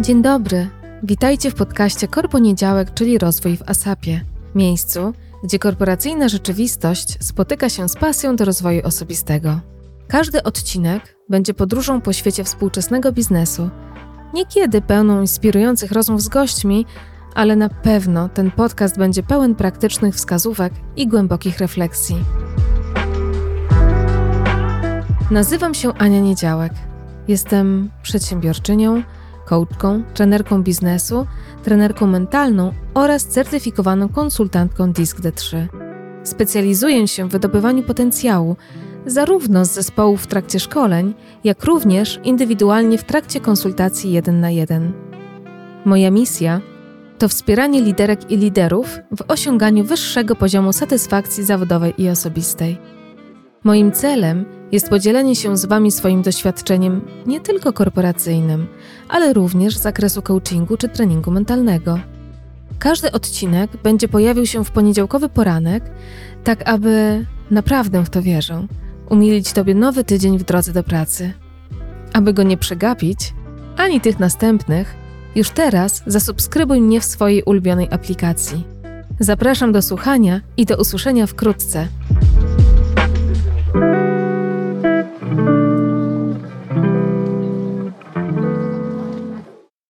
Dzień dobry. Witajcie w podcaście Korponiedziałek, czyli Rozwój w ASAPie. Miejscu, gdzie korporacyjna rzeczywistość spotyka się z pasją do rozwoju osobistego. Każdy odcinek będzie podróżą po świecie współczesnego biznesu. Niekiedy pełną inspirujących rozmów z gośćmi, ale na pewno ten podcast będzie pełen praktycznych wskazówek i głębokich refleksji. Nazywam się Ania Niedziałek. Jestem przedsiębiorczynią, coachką, trenerką biznesu, trenerką mentalną oraz certyfikowaną konsultantką DISC D3. Specjalizuję się w wydobywaniu potencjału zarówno z zespołów w trakcie szkoleń, jak również indywidualnie w trakcie konsultacji jeden na jeden. Moja misja to wspieranie liderek i liderów w osiąganiu wyższego poziomu satysfakcji zawodowej i osobistej. Moim celem jest podzielenie się z Wami swoim doświadczeniem nie tylko korporacyjnym, ale również z zakresu coachingu czy treningu mentalnego. Każdy odcinek będzie pojawił się w poniedziałkowy poranek, tak aby naprawdę w to wierzę umilić Tobie nowy tydzień w drodze do pracy. Aby go nie przegapić, ani tych następnych, już teraz zasubskrybuj mnie w swojej ulubionej aplikacji. Zapraszam do słuchania i do usłyszenia wkrótce.